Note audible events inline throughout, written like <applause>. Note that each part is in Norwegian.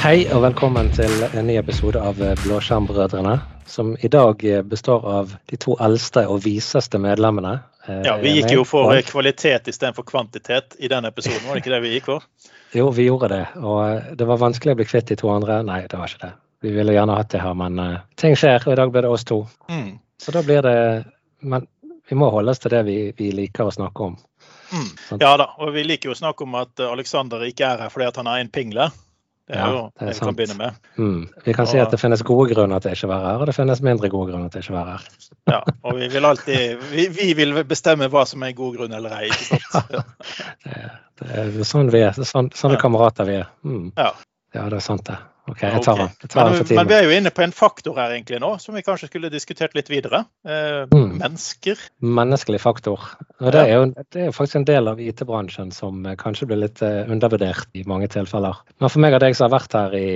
Hei og velkommen til en ny episode av Blåskjermbrødrene. Som i dag består av de to eldste og viseste medlemmene. Ja, Vi gikk jo for kvalitet istedenfor kvantitet i den episoden, var det ikke det vi gikk for? <laughs> Jo, vi gjorde det. Og det var vanskelig å bli kvitt de to andre. Nei, det var ikke det. Vi ville gjerne hatt det her, men uh, ting skjer, og i dag ble det oss to. Mm. Så da blir det Men vi må holde oss til det vi, vi liker å snakke om. Mm. Ja da, og vi liker jo å snakke om at Aleksander ikke er her fordi at han er en pingle. Det er ja, jo det, er vi kan begynne med. Mm. Vi kan og, si at det finnes gode grunner til ikke å være her, og det finnes mindre gode grunner til ikke å være her. ja, og vi vil alltid vi, vi, vil bestemme hva som er en god grunn eller ei. ikke sant? <laughs> Det, det, er sånn vi er. Sånn, sånne ja. kamerater vi er. Mm. Ja. ja, det er sant, det. OK, jeg tar den. Jeg tar men, men, vi er jo inne på en faktor her egentlig nå, som vi kanskje skulle diskutert litt videre. Eh, mm. Mennesker. Menneskelig faktor. Og det er jo det er faktisk en del av IT-bransjen som eh, kanskje blir litt uh, undervurdert i mange tilfeller. Men for meg og deg som har vært her i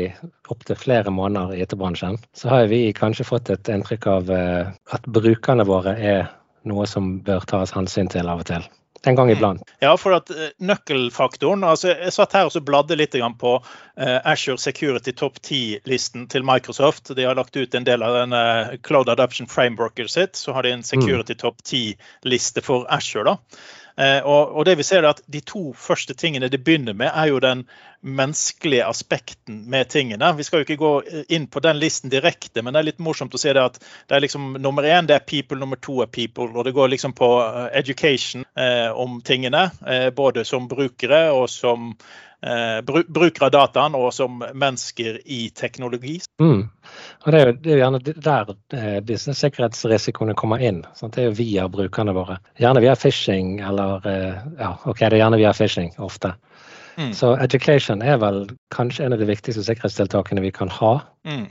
opptil flere måneder i IT-bransjen, så har vi kanskje fått et inntrykk av uh, at brukerne våre er noe som bør tas hensyn til av og til en gang iblant. <laughs> Ja, for at uh, nøkkelfaktoren altså Jeg satt her og så bladde litt på uh, Azure Security Top 10-listen til Microsoft. De har lagt ut en del av den uh, Cloud Adoption Frameworket sitt. Så har de en mm. Security. Top 10-liste for Azure. da. Eh, og, det vi ser er at De to første tingene det begynner med, er jo den menneskelige aspekten med tingene. Vi skal jo ikke gå inn på den listen direkte, men det er litt morsomt å se det at det er liksom nummer én det er people, nummer to er people. Og det går liksom på eh, education eh, om tingene, eh, både som brukere og som eh, brukere av dataen og som mennesker i teknologi. Mm. Det er jo det er gjerne der eh, disse sikkerhetsrisikoene kommer inn. Sant? Det er jo via brukerne våre. Gjerne via phishing eller eh, Ja, OK, det er gjerne via phishing ofte. Mm. Så education er vel kanskje en av de viktigste sikkerhetstiltakene vi kan ha. Mm.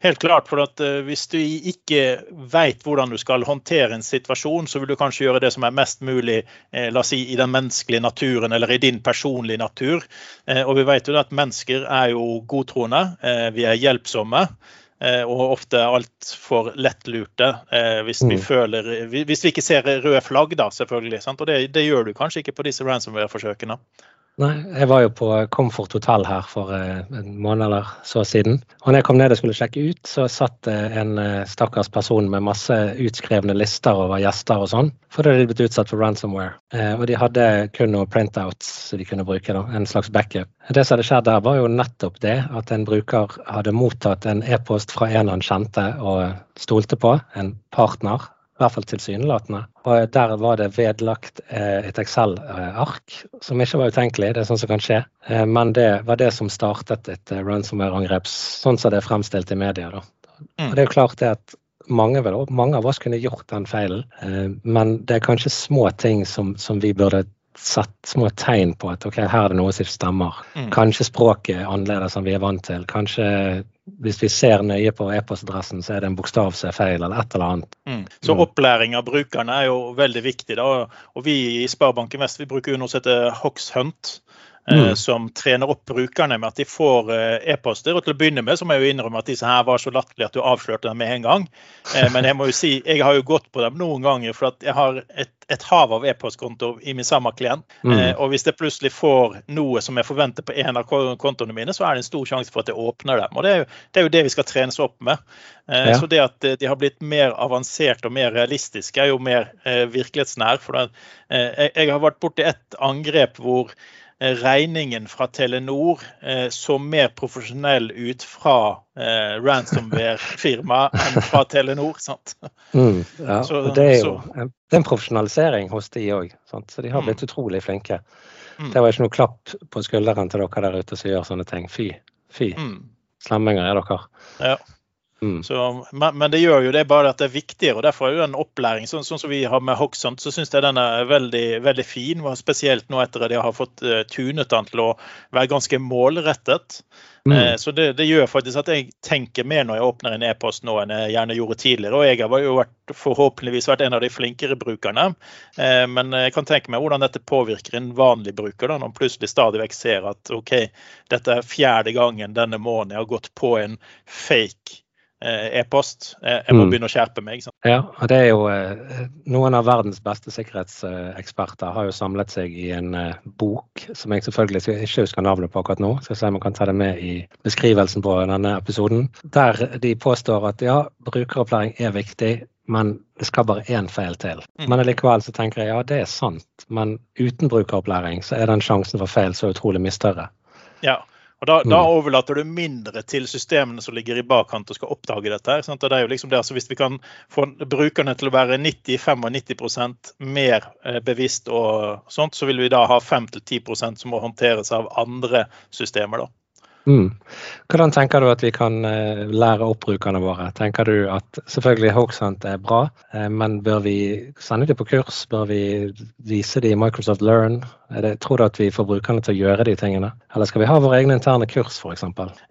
Helt klart, for at uh, Hvis du ikke vet hvordan du skal håndtere en situasjon, så vil du kanskje gjøre det som er mest mulig eh, la oss si, i den menneskelige naturen eller i din personlige natur. Eh, og vi vet jo at Mennesker er jo godtroende, eh, vi er hjelpsomme. Eh, og ofte altfor lettlurte eh, hvis vi mm. føler Hvis vi ikke ser røde flagg, da, selvfølgelig. Sant? Og det, det, gjør du kanskje ikke på disse ransomware-forsøkene. Nei, jeg var jo på Comfort hotell her for eh, en måned eller så siden. Og når jeg kom ned og skulle sjekke ut, så satt en eh, stakkars person med masse utskrevne lister over gjester og sånn, for da hadde de blitt utsatt for ransomware. Eh, og de hadde kun noen printouts de kunne bruke, da, en slags backup. Det som hadde skjedd der, var jo nettopp det at en bruker hadde mottatt en e-post fra en han kjente og stolte på, en partner i hvert fall tilsynelatende. Og der var det vedlagt eh, et Excel-ark, som ikke var utenkelig, det er sånt som kan skje. Eh, men det var det som startet et eh, ransomware-angrep, sånn som det er fremstilt i media. Da. Mm. Og det er jo klart det at mange, mange, av oss kunne gjort den feilen, men det er kanskje små ting som, som vi burde sett små tegn på at ok, her er det noe som stemmer. Mm. Kanskje språket er annerledes enn vi er vant til. Kanskje hvis vi ser nøye på e-postadressen, så er det en bokstav som er feil, eller et eller annet. Mm. Så mm. opplæring av brukerne er jo veldig viktig. da, og Vi i Sparebanken Vest vi bruker jo noe som heter Hoxhunt. Eh, mm. som trener opp brukerne med at de får eh, e-poster. Og til å begynne med så må jeg jo innrømme at disse her var så latterlige at du avslørte dem med en gang. Eh, men jeg må jo si, jeg har jo gått på dem noen ganger, for at jeg har et, et hav av e-postkontoer i min samme klient. Mm. Og hvis jeg plutselig får noe som jeg forventer på en av kontoene mine, så er det en stor sjanse for at jeg åpner dem. Og det er jo det, er jo det vi skal trenes opp med. Ja. Så det at de har blitt mer avansert og mer realistiske, er jo mer virkelighetsnær. For jeg, har vært borti et angrep hvor regningen fra Telenor eh, så mer profesjonell ut fra eh, ransomware-firmaet enn fra Telenor. sant? Mm, ja, så, det er jo det er en profesjonalisering hos de òg, så de har blitt mm. utrolig flinke. Mm. Det var ikke noe klapp på skulderen til dere der ute som gjør sånne ting. Fy. Fy. Mm. Slemminger er dere. Ja. Mm. Så, men, men, det gjør jo det bare at det er viktigere, og derfor er jo en opplæring sånn, sånn som vi har med Hoxhunt, så syns jeg den er veldig, veldig fin. Spesielt nå etter at de har fått uh, tunet den til å være ganske målrettet. Mm. Uh, så det, det, gjør faktisk at jeg tenker mer når jeg åpner en e-post nå enn jeg gjerne gjorde tidligere. Og jeg har jo vært, forhåpentligvis vært en av de flinkere brukerne. Uh, men jeg kan tenke meg hvordan dette påvirker en vanlig bruker, da, når man plutselig stadig vekk ser at OK, dette er fjerde gangen denne måneden jeg har gått på en fake e-post. Jeg må mm. begynne å skjerpe meg. Sant? Ja, og det er jo Noen av verdens beste sikkerhetseksperter har jo samlet seg i en bok som jeg selvfølgelig ikke husker navnet på akkurat nå. Skal se om jeg kan ta det med i beskrivelsen på denne episoden. Der de påstår at ja, brukeropplæring er viktig, men det skal bare én feil til. Mm. Men likevel så tenker jeg ja, det er sant, men uten brukeropplæring så er den sjansen for feil så utrolig mye større. Ja, og da, da, mm. overlater du mindre til systemene som ligger i bakkant og skal oppdage dette. her, og det er jo liksom det, altså Hvis vi kan få brukerne til å være 90-95 mer eh, bevisst, og sånt, så vil vi da ha 5-10% som må håndteres av andre systemer. da. Mm. Hvordan tenker du at vi kan uh, lære opp brukerne våre? Tenker du at selvfølgelig Hoaxhunt er bra, uh, men bør vi sende dem på kurs? Bør vi vise dem i Microsoft Learn? Det, tror du at vi får brukerne til å gjøre de tingene? Eller skal vi ha våre egne interne kurs f.eks.?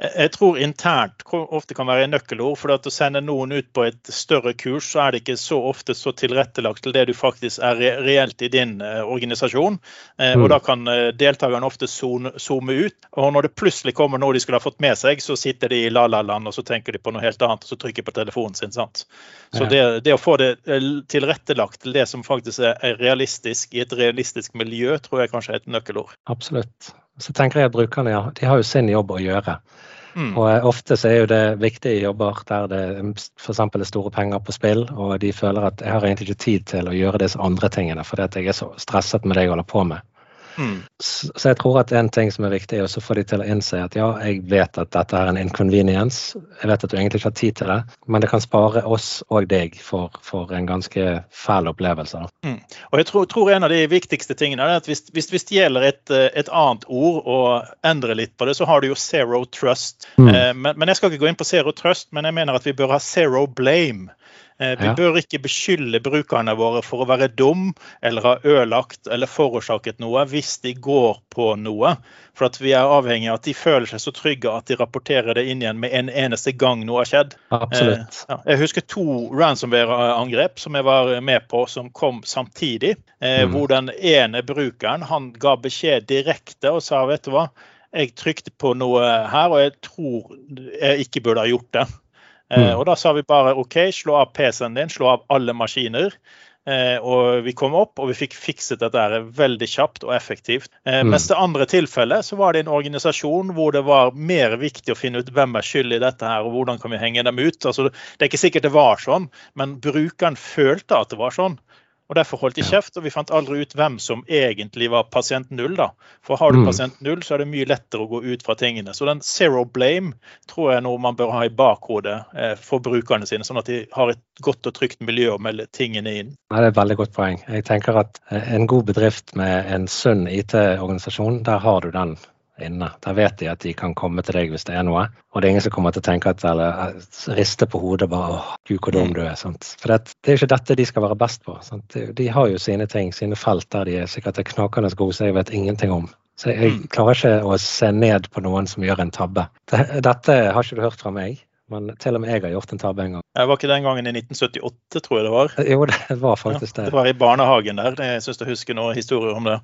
Jeg, tror internt ofte kan være nøkkelord. For at å sende noen ut på et større kurs, så er det ikke så ofte så tilrettelagt til det du faktisk er reelt i din uh, organisasjon. Mm. Og da kan deltakerne ofte zoome ut. Og når det plutselig kommer noe de skulle ha fått med seg, så sitter de i la-la-land og så tenker de på noe helt annet og så trykker på telefonen sin. sant? Så det, det, å få det eh, tilrettelagt til det som faktisk er realistisk i et realistisk miljø, tror jeg kanskje er et nøkkelord. Absolutt. Så tenker jeg at brukerne ja, de har jo sin jobb å gjøre. Mm. Og eh, Ofte så er jo det viktige jobber der det f.eks. er store penger på spill, og de føler at jeg har egentlig ikke tid til å gjøre disse andre tingene fordi at jeg er så stresset med det jeg holder på med. Mm. Så jeg tror at en ting som er viktig, er å få de til å innse at ja, jeg vet at dette er en inconvenience. Jeg vet at du egentlig ikke har tid til det, men det kan spare oss og deg for, for en ganske fæl opplevelse. Mm. Og jeg tror, tror, en av de viktigste tingene er at hvis, hvis, hvis det gjelder et, et, annet ord og endrer litt på det, så har du jo zero trust. Mm. Eh, men, men jeg skal ikke gå inn på zero trust, men jeg mener at vi bør ha zero blame. Eh, vi bør ikke beskylde brukerne våre for å være dum eller ha ødelagt eller forårsaket noe hvis de går på noe. For vi er avhengig av at de føler seg så trygge at de rapporterer det inn igjen med en eneste gang noe har skjedd. Absolutt. Eh, jeg husker to ransomware-angrep som jeg var med på som kom samtidig. Eh, mm. Hvor den ene brukeren han ga beskjed direkte og sa vet du hva, jeg trykte på noe her og jeg tror jeg ikke burde ha gjort det. Eh, mm. Og da sa vi bare OK, slå av PC-en din, slå av alle maskiner. Eh, og vi kom opp og vi fikk fikset dette veldig kjapt og effektivt. Eh, mm. Mens det andre tilfellet så var det en organisasjon hvor det var mer viktig å finne ut hvem er skyld i dette her, og hvordan kan vi henge dem ut. Altså, det er ikke sikkert det var sånn, men brukeren følte at det var sånn. Og Derfor holdt de kjeft, og vi fant aldri ut hvem som egentlig var pasient null. da. For har du mm. pasient null, så er det mye lettere å gå ut fra tingene. Så den zero blame tror jeg er noe man bør ha i bakhodet eh, for brukerne sine, sånn at de har et godt og trygt miljø å melde tingene inn. Ja, det er et veldig godt poeng. Jeg tenker at eh, en god bedrift med en sunn IT-organisasjon, der har du den inne. Da vet de at de kan komme til deg hvis det er noe. Og det er ingen som kommer til å tenke at, eller riste på hodet bare åh, gud, hvor dum du er. Sant? For det, det, er ikke dette de skal være best på. Sant? De har jo sine ting, sine felt der de er sikkert er knakende gode, så jeg vet ingenting om. Så jeg mm. klarer ikke å se ned på noen som gjør en tabbe. Dette har ikke du hørt fra meg. Men til og med jeg har gjort en tabbe en gang. Jeg var ikke den gangen i 1978, tror jeg det var? Jo, det var faktisk det. det var i barnehagen der. Jeg syns jeg husker noen historier om det.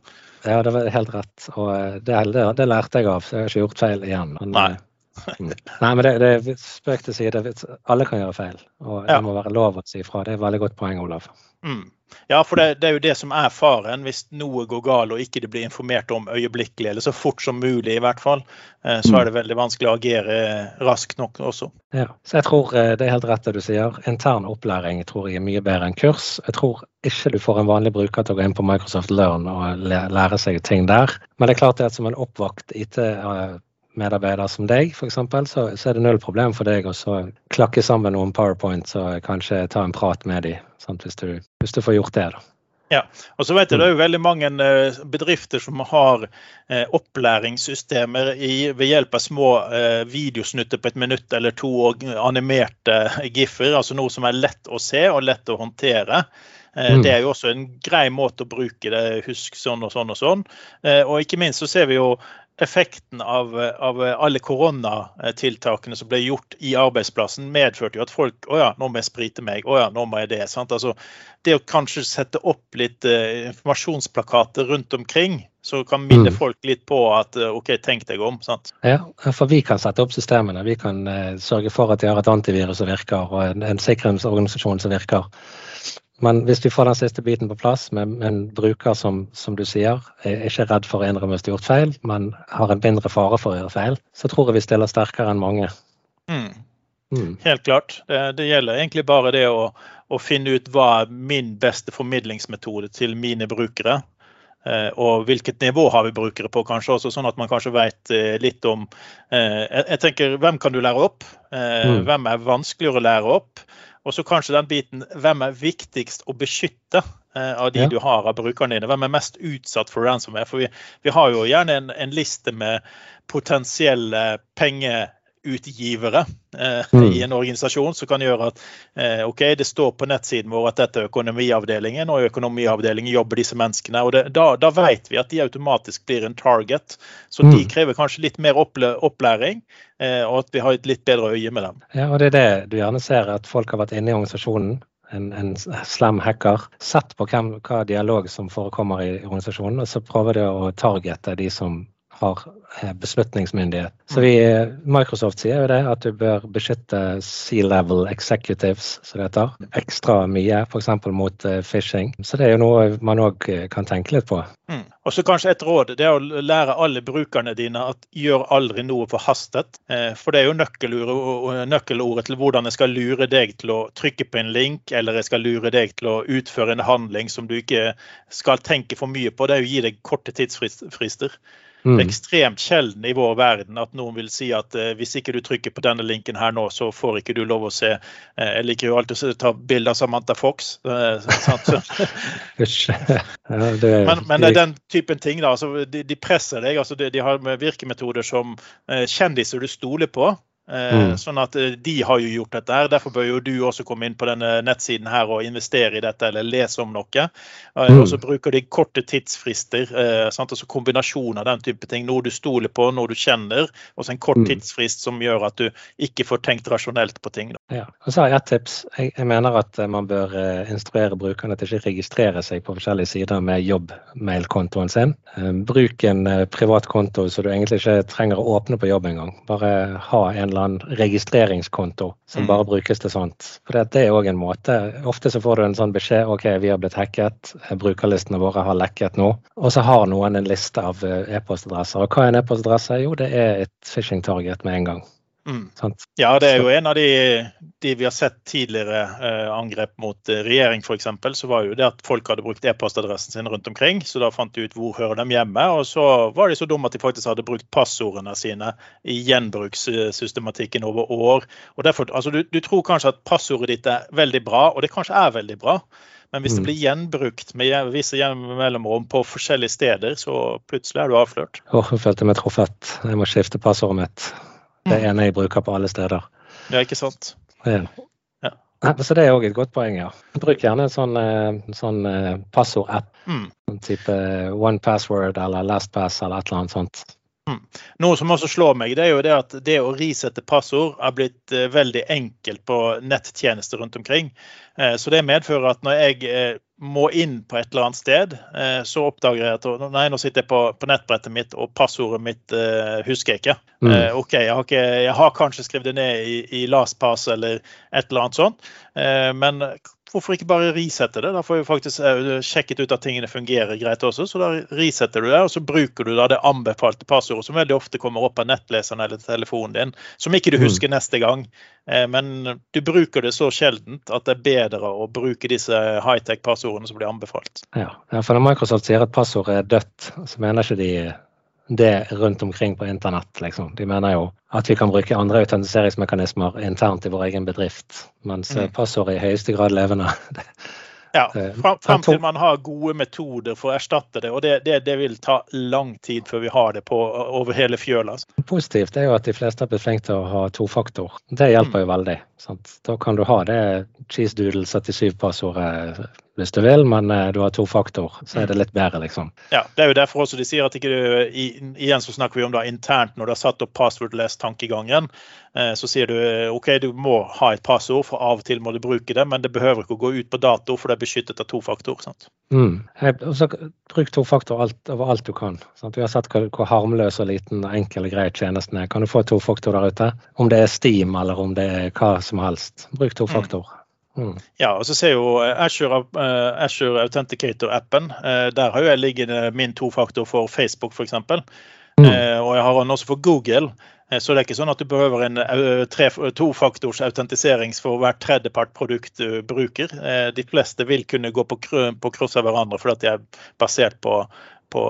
Ja, det var helt rett. Og eh, det, det, det, lærte jeg av, så jeg har ikke gjort feil igjen. Men, Nei. Eh, mm. Nei, men det, det spøk til side. Alle kan gjøre feil, og det ja. må være lov å si ifra. Det er et veldig godt poeng, Olav. Mm. Ja, for det, det, er jo det som er faren hvis noe går galt og ikke det blir informert om øyeblikkelig, eller så fort som mulig i hvert fall, eh, så er det veldig vanskelig å agere raskt nok også. Ja, så jeg tror eh, det er helt rett det du sier. Intern opplæring tror jeg er mye bedre enn kurs. Jeg tror ikke du får en vanlig bruker til å gå inn på Microsoft Learn og lære seg ting der. Men det er klart det at som en oppvakt IT medarbeider som deg, f.eks., så, så er det null problem for deg å klakke sammen noen powerpoint og kanskje ta en prat med dem, hvis, du, hvis du får gjort det. da. Ja, og så vet jeg Det er jo veldig mange eh, bedrifter som har eh, opplæringssystemer i, ved hjelp av små eh, videosnutter på et minutt eller to og animerte giffer. altså Noe som er lett å se og lett å håndtere. Mm. Det er jo også en grei måte å bruke det. Husk sånn og sånn og sånn. Og ikke minst så ser vi jo effekten av, av, alle koronatiltakene som ble gjort i arbeidsplassen, medførte jo at folk Å ja, nå må jeg sprite meg. Å ja, nå må jeg det. Sant? Altså, det å kanskje sette opp litt uh, informasjonsplakater rundt omkring, Så kan minne mm. folk litt på at OK, tenk deg om. sant? Ja, for vi kan sette opp systemene. Vi kan uh, sørge for at de har et antivirus som virker, og en, en sikkerhetsorganisasjon som virker. Men hvis vi får den siste biten på plass med en bruker som, som du sier, er ikke redd for å innrømme hvis gjort feil, men har en mindre fare for å gjøre feil, så tror jeg vi stiller sterkere enn mange. Mm. Mm. Helt klart. Det, det, gjelder egentlig bare det å, å, finne ut hva er min beste formidlingsmetode til mine brukere. Eh, og hvilket nivå har vi brukere på, kanskje også, sånn at man kanskje vet eh, litt om eh, jeg, jeg, tenker, Hvem kan du lære opp? Mm. Hvem er vanskeligere å lære opp? Og så kanskje den biten hvem er viktigst å beskytte eh, av de ja. du har av brukerne dine? Hvem er mest utsatt for ransomware? For vi, vi har jo gjerne en, en liste med potensielle penger utgivere eh, mm. i en organisasjon som kan gjøre at eh, ok, det står på nettsiden vår at dette er økonomiavdelingen, og i økonomiavdelingen jobber disse menneskene. og det, da, da, vet vi at de automatisk blir en target. Så mm. de krever kanskje litt mer opplæring, eh, og at vi har et litt bedre øye med dem. Ja, og det er det du gjerne ser, at folk har vært inne i organisasjonen. En, en slam hacker. Sett på hvem, hva dialog som forekommer i organisasjonen, og så prøver de å targete de som har eh, beslutningsmyndighet. Så vi, Microsoft sier jo det, at du bør beskytte C-level executives, som det heter, ekstra mye, f.eks. mot uh, phishing. Så det er jo noe man òg eh, kan tenke litt på. Mm. Og så kanskje et råd det er å lære alle brukerne dine at gjør aldri noe forhastet. For det er jo nøkkelordet til hvordan jeg skal lure deg til å trykke på en link, eller jeg skal lure deg til å utføre en handling som du ikke skal tenke for mye på. Det er jo å gi deg korte tidsfrister. Mm. Det er ekstremt sjelden i vår verden at noen vil si at eh, hvis ikke du trykker på denne linken her nå, så får ikke du lov å se eh, Jeg liker jo alltid å ta bilde av Samantha Fox. Uh, <laughs> men, men, det den typen ting. da, altså, de, de presser deg. altså De, de har virkemetoder som kjendiser du stoler på. Eh, mm. Sånn at eh, De har jo gjort dette. her, Derfor bør jo du også komme inn på denne nettsiden her og investere i dette eller lese om noe. Eh, mm. Og så bruker de korte tidsfrister. Sant? altså Kombinasjon av den type ting. Noe du stoler på, noe du kjenner. Og så en kort mm. tidsfrist som gjør at du ikke får tenkt rasjonelt på ting. Ja, og så har jeg et tips. Jeg, jeg, mener at man bør instruere brukerne til ikke registrere seg på forskjellige sider med jobbmailkontoen sin. Bruk en privat konto så du egentlig ikke trenger å åpne på jobb engang. Bare ha en eller annen registreringskonto som mm. bare brukes til sånt. For det er òg en måte. Ofte så får du en sånn beskjed OK, vi har blitt hacket, brukerlistene våre har lekket nå. Og så har noen en liste av eh, e-postadresser. Og hva er en e-postadresse? Jo, det er et phishing target med en gang. Mm. Ja, det er jo en av de, de vi har sett tidligere eh, angrep mot eh, regjering f.eks. Så var jo det at folk hadde brukt e-postadressen sin rundt omkring. Så da fant de ut hvor hører de hjemme. Og så var de så dumme at de faktisk hadde brukt passordene sine i gjenbrukssystematikken over år. Og derfor, altså du, du tror kanskje at passordet ditt er veldig bra, og det kanskje er veldig bra. Men hvis det mm. blir gjenbrukt med visse mellomrom på forskjellige steder, så plutselig er du avslørt. Åh, jeg følte meg truffet. Jeg må skifte passordet mitt. Det ene jeg bruker på alle steder. Ja, ikke sant. Ja. ja. Så det er òg et godt poeng, ja. Bruk gjerne en sånn, eh, sånn eh, passordapp. Mm. Sånn type One Password eller LastPass eller et eller annet sånt. Mm. Noe som også slår meg, det er jo det at det å risette passord er blitt veldig enkelt på nettjenester rundt omkring. Så det medfører at når jeg må inn på et eller annet sted, så oppdager jeg at nei, nå sitter jeg på, på nettbrettet mitt, og passordet mitt husker jeg ikke. Mm. OK, jeg har, ikke, jeg har, kanskje skrevet det ned i, i LastPass eller et eller annet sånt, men hvorfor ikke bare resette det? Da får vi faktisk eh, sjekket ut at tingene fungerer greit også. Så da resetter du det, og så bruker du da det anbefalte passordet, som veldig ofte kommer opp av nettleseren eller telefonen din, som ikke du mm. husker neste gang. Eh, men du bruker det så sjeldent at det er bedre å bruke disse high-tech-passordene som blir anbefalt. Ja, for når Microsoft sier at passordet er dødt, så mener ikke de det rundt omkring på internett. Liksom. De mener jo at vi kan bruke andre autentiseringsmekanismer internt i vår egen bedrift, mens mm. passord er i høyeste grad levende. <laughs> Ja, fram, fram, til man har gode metoder for å erstatte det. Og det, det, det, vil ta lang tid før vi har det på, over hele fjøla. Altså. Positivt er jo at de fleste har blitt flinke til å ha tofaktor. Det hjelper mm. jo veldig. Sant? Da kan du ha det cheese doodle 77-passordet hvis du vil, men eh, du har to faktor, så er det litt bedre, liksom. Ja, det er jo derfor også de sier at ikke du Igjen så snakker vi om det internt når du har satt opp passwordless-tankegangen. Eh, så sier du OK, du må ha et passord, for av og til må du bruke det, men det behøver ikke å gå ut på dato, for det er beskyttet av to faktor. sant? Mm. Også, bruk to faktor alt, over alt du kan. Sant? Vi har sett hvor, hvor harmløs og liten, og enkel og grei tjenesten er. Kan du få to faktor der ute? Om det er Steam eller om det er hva som helst. Bruk to faktor. Mm. Mm. Ja, og så ser jo eh, Azure, uh, Azure Authenticator-appen. Uh, der har jo jeg liggende min tofaktor for Facebook, f.eks. Mm. Og jeg har den også for Google. Så det er ikke sånn at du behøver en tofaktors autentiserings for hvert tredjepartprodukt du bruker. De fleste vil kunne gå på, på kryss av hverandre fordi de er basert på, på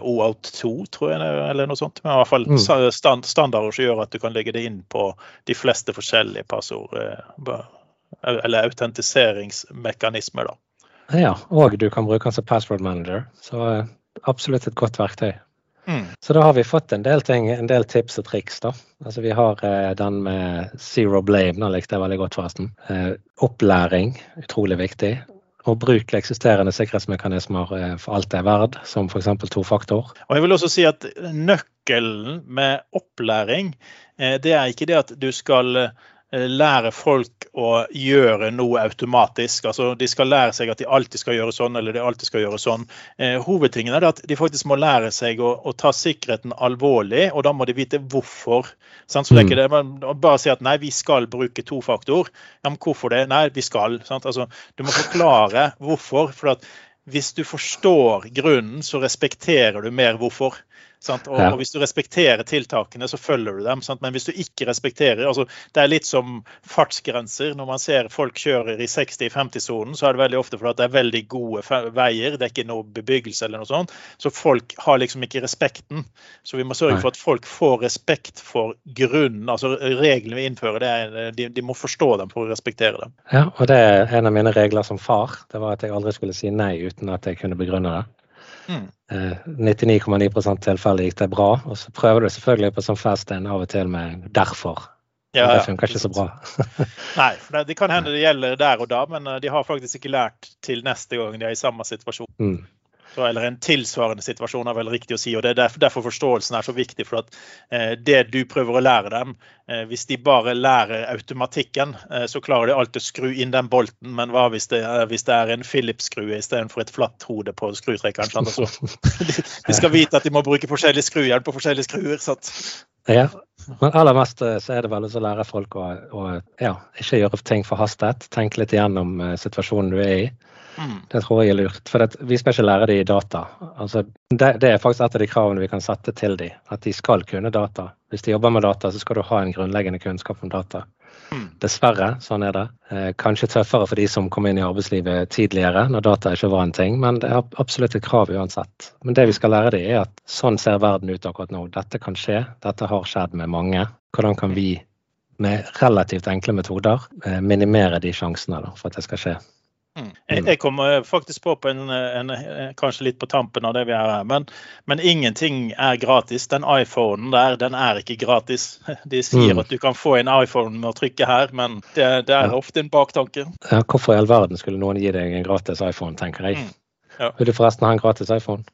OAuth 2, tror jeg, eller noe sånt. Men i hvert fall mm. standarder som gjør at du kan legge det inn på de fleste forskjellige passord eller autentiseringsmekanismer. da. Ja, og du kan bruke den som password manager. Så eh, absolutt et godt verktøy. Mm. Så da har vi fått en del ting, en del tips og triks. da. Altså Vi har eh, den med zero blame, den likte jeg veldig godt forresten. Eh, opplæring, utrolig viktig. Og bruk eksisterende sikkerhetsmekanismer eh, for alt det er verd, som f.eks. tofaktor. Og jeg vil også si at Nøkkelen med opplæring, eh, det er ikke det at du skal Eh, lære folk å gjøre noe automatisk. Altså, de skal lære seg at de alltid skal gjøre sånn eller de alltid skal gjøre sånn. Eh, hovedtingen er at de faktisk må lære seg å, å, ta sikkerheten alvorlig, og da må de vite hvorfor. Sant? Så det er ikke mm. det, man Bare si at nei, vi skal bruke tofaktor. Ja, men hvorfor det? Nei, vi skal. Altså, du må forklare hvorfor. for at hvis du forstår grunnen, så respekterer du mer hvorfor. Og, ja. og, Hvis du respekterer tiltakene, så følger du dem. Sant? Men hvis du ikke respekterer altså Det er litt som fartsgrenser. Når man ser folk kjører i 60-50-sonen, så er det veldig ofte fordi det er veldig gode veier. Det er ikke noe bebyggelse eller noe sånt. Så folk har liksom ikke respekten. Så vi må sørge for at folk får respekt for grunnen. Altså reglene vi innfører, er, de, de, må forstå dem for å respektere dem. Ja, og det er en av mine regler som far. Det var at jeg aldri skulle si nei uten at jeg kunne begrunne det. Mm. 99,9 eh, tilfeller gikk det bra. Og så prøver du selvfølgelig på sånn fast en av og til med 'derfor'. Ja, det funker ikke så bra. <laughs> Nei, for det, kan hende det gjelder der og da, men eh, de har faktisk ikke lært til neste gang de er i samme situasjon. Mm. Så, eller en tilsvarende situasjon, er vel riktig å si. og Det er derfor, derfor forståelsen er så viktig. for at eh, Det du prøver å lære dem, eh, hvis de bare lærer automatikken, eh, så klarer de alltid å skru inn den bolten. Men hva hvis det, hvis det er en Philips-skrue istedenfor et flatt hode på skrutrekkeren? Altså, de, de, skal vite at de må bruke forskjellige skrujern på forskjellige skruer. Sant? Ja, men aller mest eh, så er det vel å lære folk å, å ja, ikke gjøre ting forhastet. Tenke litt igjennom uh, situasjonen du er i. Mm. Det tror jeg er lurt. For det, vi skal ikke lære dem data. Altså, det, det, er faktisk et av de kravene vi kan sette til dem. At de skal kunne data. Hvis de jobber med data, så skal du ha en grunnleggende kunnskap om data. Mm. Dessverre, sånn er det. Eh, kanskje tøffere for de som kom inn i arbeidslivet tidligere, når data ikke var en ting, men det er absolutt et krav uansett. Men det vi skal lære dem, er at sånn ser verden ut akkurat nå. Dette kan skje. Dette har skjedd med mange. Hvordan kan vi med relativt enkle metoder eh, minimere de sjansene da, for at det skal skje? Mm. Jeg, jeg kommer faktisk på, på en, en, kanskje litt på tampen av det vi er her, men, men, ingenting er gratis. Den iPhonen der, den er ikke gratis. <laughs> De sier mm. at du kan få en iPhone med å trykke her, men det, det er ja. ofte en baktanke. Ja, hvorfor i all verden skulle noen gi deg en gratis iPhone, tenker jeg. Mm. Ja. Vil du forresten ha en gratis iPhone?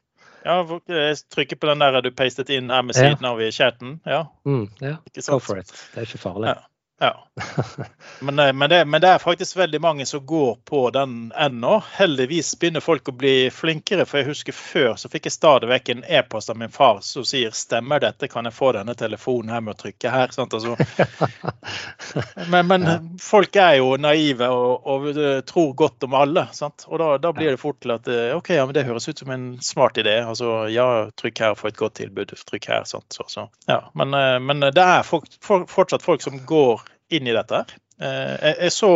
Ja, jeg trykker på den der du pastet inn her med siden ja. av i chatten. Ja. Mm, ja. Go for it. Det er ikke farlig. Ja. Ja. <laughs> Men, eh, men, det, men, det, er faktisk veldig mange som går på den ennå. Heldigvis begynner folk å bli flinkere. For jeg husker før så fikk jeg stadig vekk en e-post av min far som sier 'stemmer dette, kan jeg få denne telefonen her med å trykke her'? Altså. <laughs> Men, men ja. folk er jo naive og, og, tror godt om alle. Sant? Og da, da, blir det fort til at eh, OK, ja, men det høres ut som en smart idé. Altså ja, trykk her, få et godt tilbud. Trykk her. Sant? Så, så. Ja, men, eh, men det er folk, for, fortsatt folk som går inn i dette. her. Jeg så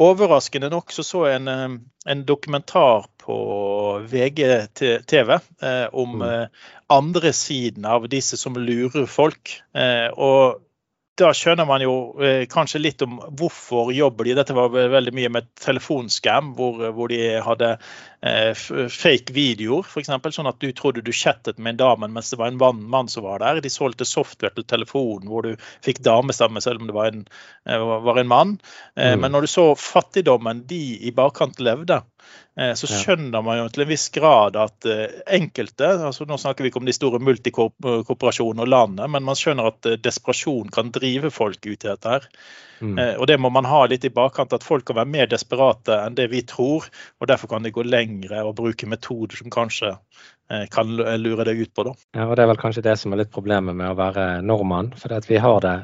overraskende nok så, så en, eh, en dokumentar på VGTV eh, om mm. Eh, andre siden av disse som lurer folk. Og da skjønner man jo eh, kanskje litt om hvorfor jobber de. Dette var veldig mye med telefonskam, hvor, hvor de hadde eh, fake videoer, f.eks. Sånn at du trodde du chattet med en dame mens det var en mann, mann, som var der. De solgte software til telefonen hvor du fikk damestemme selv om det var en, eh, var en mann. Eh, mm. Men når du så fattigdommen de i bakkant levde, eh, så skjønner man jo til en viss grad at eh, enkelte altså Nå snakker vi ikke om de store multikorporasjonene og landet, men man skjønner at desperasjon kan drive folk ut i dette. her. Mm. Og Det må man ha litt i bakkant, at folk kan være mer desperate enn det vi tror. og Derfor kan de gå lengre og bruke metoder som kanskje kan lure deg ut på. Da. Ja, og Det er vel kanskje det som er litt problemet med å være nordmann. for vi har det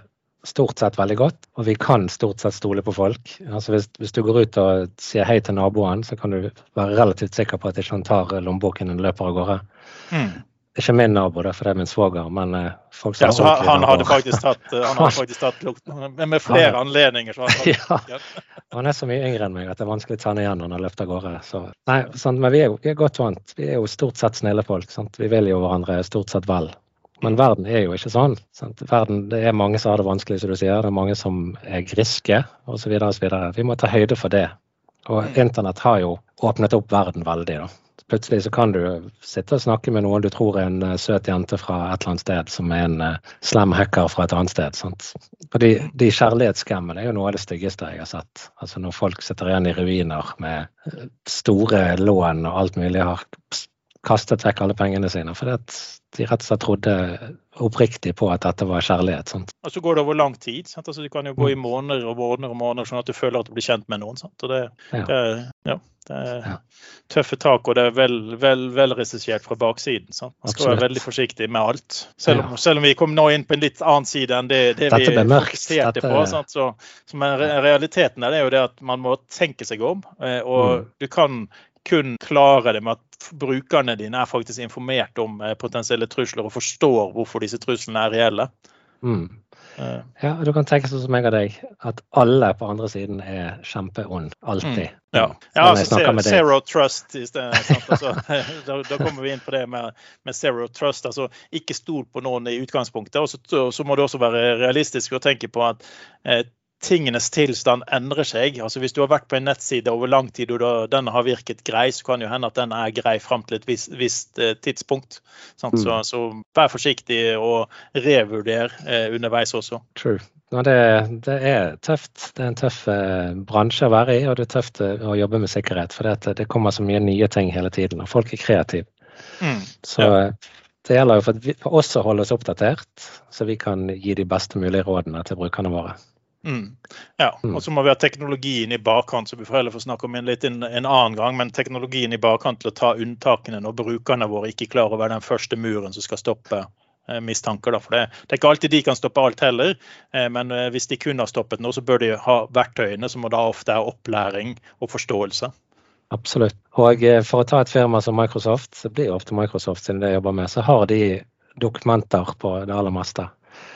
stort sett veldig godt, og vi kan stort sett stole på folk. Altså hvis, hvis, du går ut og sier hei til naboen, så kan du være relativt sikker på at ikke han tar lommeboken og løper av gårde. Mm. Ikke min nabo, for det er min svoger, men uh, folk som ja, så han, han hadde faktisk tatt, han hadde faktisk tatt lukt, med flere han, anledninger. Så han, <laughs> ja, han er så mye yngre enn meg at det er vanskelig å ta han igjen når han har løpt av gårde. Så, nei, sant, men vi er, jo, vi er godt vant. Vi er jo stort sett snille folk. Sant? Vi vil jo hverandre stort sett vel. Men verden er jo ikke sånn. Sant? Verden, det er mange som har det vanskelig, som du sier. Det er mange som er griske osv. Vi må ta høyde for det. Og mm. internett har jo åpnet opp verden veldig. da. Plutselig så kan du sitte og snakke med noen du tror er en uh, søt jente fra et eller annet sted, som er en uh, slem hacker fra et annet sted. Sant? Og de, de kjærlighetsskammene er jo noe av det styggeste jeg har sett. Altså Når folk sitter igjen i ruiner med uh, store lån og alt mulig, har kastet vekk alle pengene sine. For de rett og slett trodde oppriktig på at dette var kjærlighet. Sant? Og så går det over lang tid. Sant? Altså, du kan jo gå i mm. måneder og måneder og måneder sånn at du føler at du blir kjent med noen. Sant? Og det, ja. det, ja, det er ja. tøffe tak, og det er vel, vel, velregissert fra baksiden. Sant? Man skal Absolutt. være veldig forsiktig med alt. Selv om, selv om vi kom nå inn på en litt annen side enn det, det vi fokuserte Dette... på. Sant? Så, så realiteten er, det jo det at man må tenke seg om. Eh, og mm. du kan kun klare det med at brukerne dine er faktisk informert om eh, potensielle trusler og forstår hvorfor disse truslene er reelle. Mm. Ja, du kan tenke sånn som meg og deg, at alle på andre siden er kjempeond. Alltid. Mm. Ja, ja altså zero, zero trust i stedet. Altså, <laughs> da, da, kommer vi inn på det med, med, zero trust. altså Ikke stol på noen i utgangspunktet. og så, så må du også være realistisk og tenke på at eh, tingenes tilstand endrer seg. Altså Hvis du har vært på en nettside over lang tid og den har virket grei, så kan jo hende at den er grei fram til et visst, visst eh, tidspunkt. Mm. Så, så, vær forsiktig og revurder eh, underveis også. True. No, det, det, er tøft. Det er en tøff eh, bransje å være i, og det er tøft eh, å jobbe med sikkerhet. For det, det kommer så mye nye ting hele tiden, og folk er kreative. Mm. Så ja. Det gjelder jo for, vi, for oss å holde oss oppdatert, så vi kan gi de beste mulige rådene til brukerne våre. Mm. Ja, mm. og så må vi ha teknologien i bakkant, som vi får heller få snakke om en litt en, en, annen gang. Men teknologien i bakkant til å ta unntakene når brukerne våre ikke klarer å være den første muren som skal stoppe eh, mistanker. Da. For det, det, er ikke alltid de kan stoppe alt heller, eh, men eh, hvis de kun har stoppet noe, så bør de ha verktøyene, som da ofte er opplæring og forståelse. Absolutt. Og eh, for å ta et firma som Microsoft, så blir ofte Microsoft siden det jeg jobber med, så har de dokumenter på det aller meste.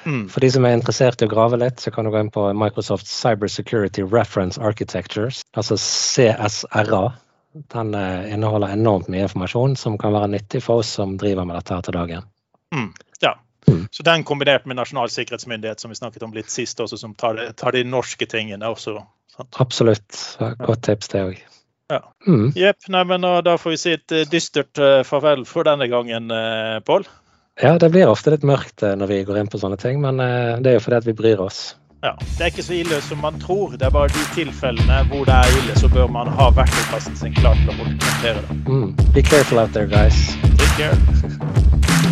Mm. For de som er interessert i å grave litt, så kan du gå inn på Microsoft Cyber Security Reference Architectures, altså CSRA. Den eh, inneholder enormt mye informasjon som kan være nyttig for oss som driver med dette her til dagen. Mm. Ja. Mm. Så den kombinert med Nasjonal sikkerhetsmyndighet, som vi snakket om litt sist, også, som tar, tar de norske tingene også. Sant? Absolutt. Godt tips, det òg. Ja. Mm. Jepp. Da får vi si et eh, dystert eh, farvel for denne gangen, Pål. Ja, det blir ofte litt mørkt eh, når vi går inn på sånne ting, men eh, det er jo fordi at vi bryr oss. Ja, Det er ikke så ille som man tror. Det er bare de tilfellene hvor det er ille, så bør man ha verktøykassen sin klar til å håndtere det. Mm. Be careful out there, guys. Take care. <laughs>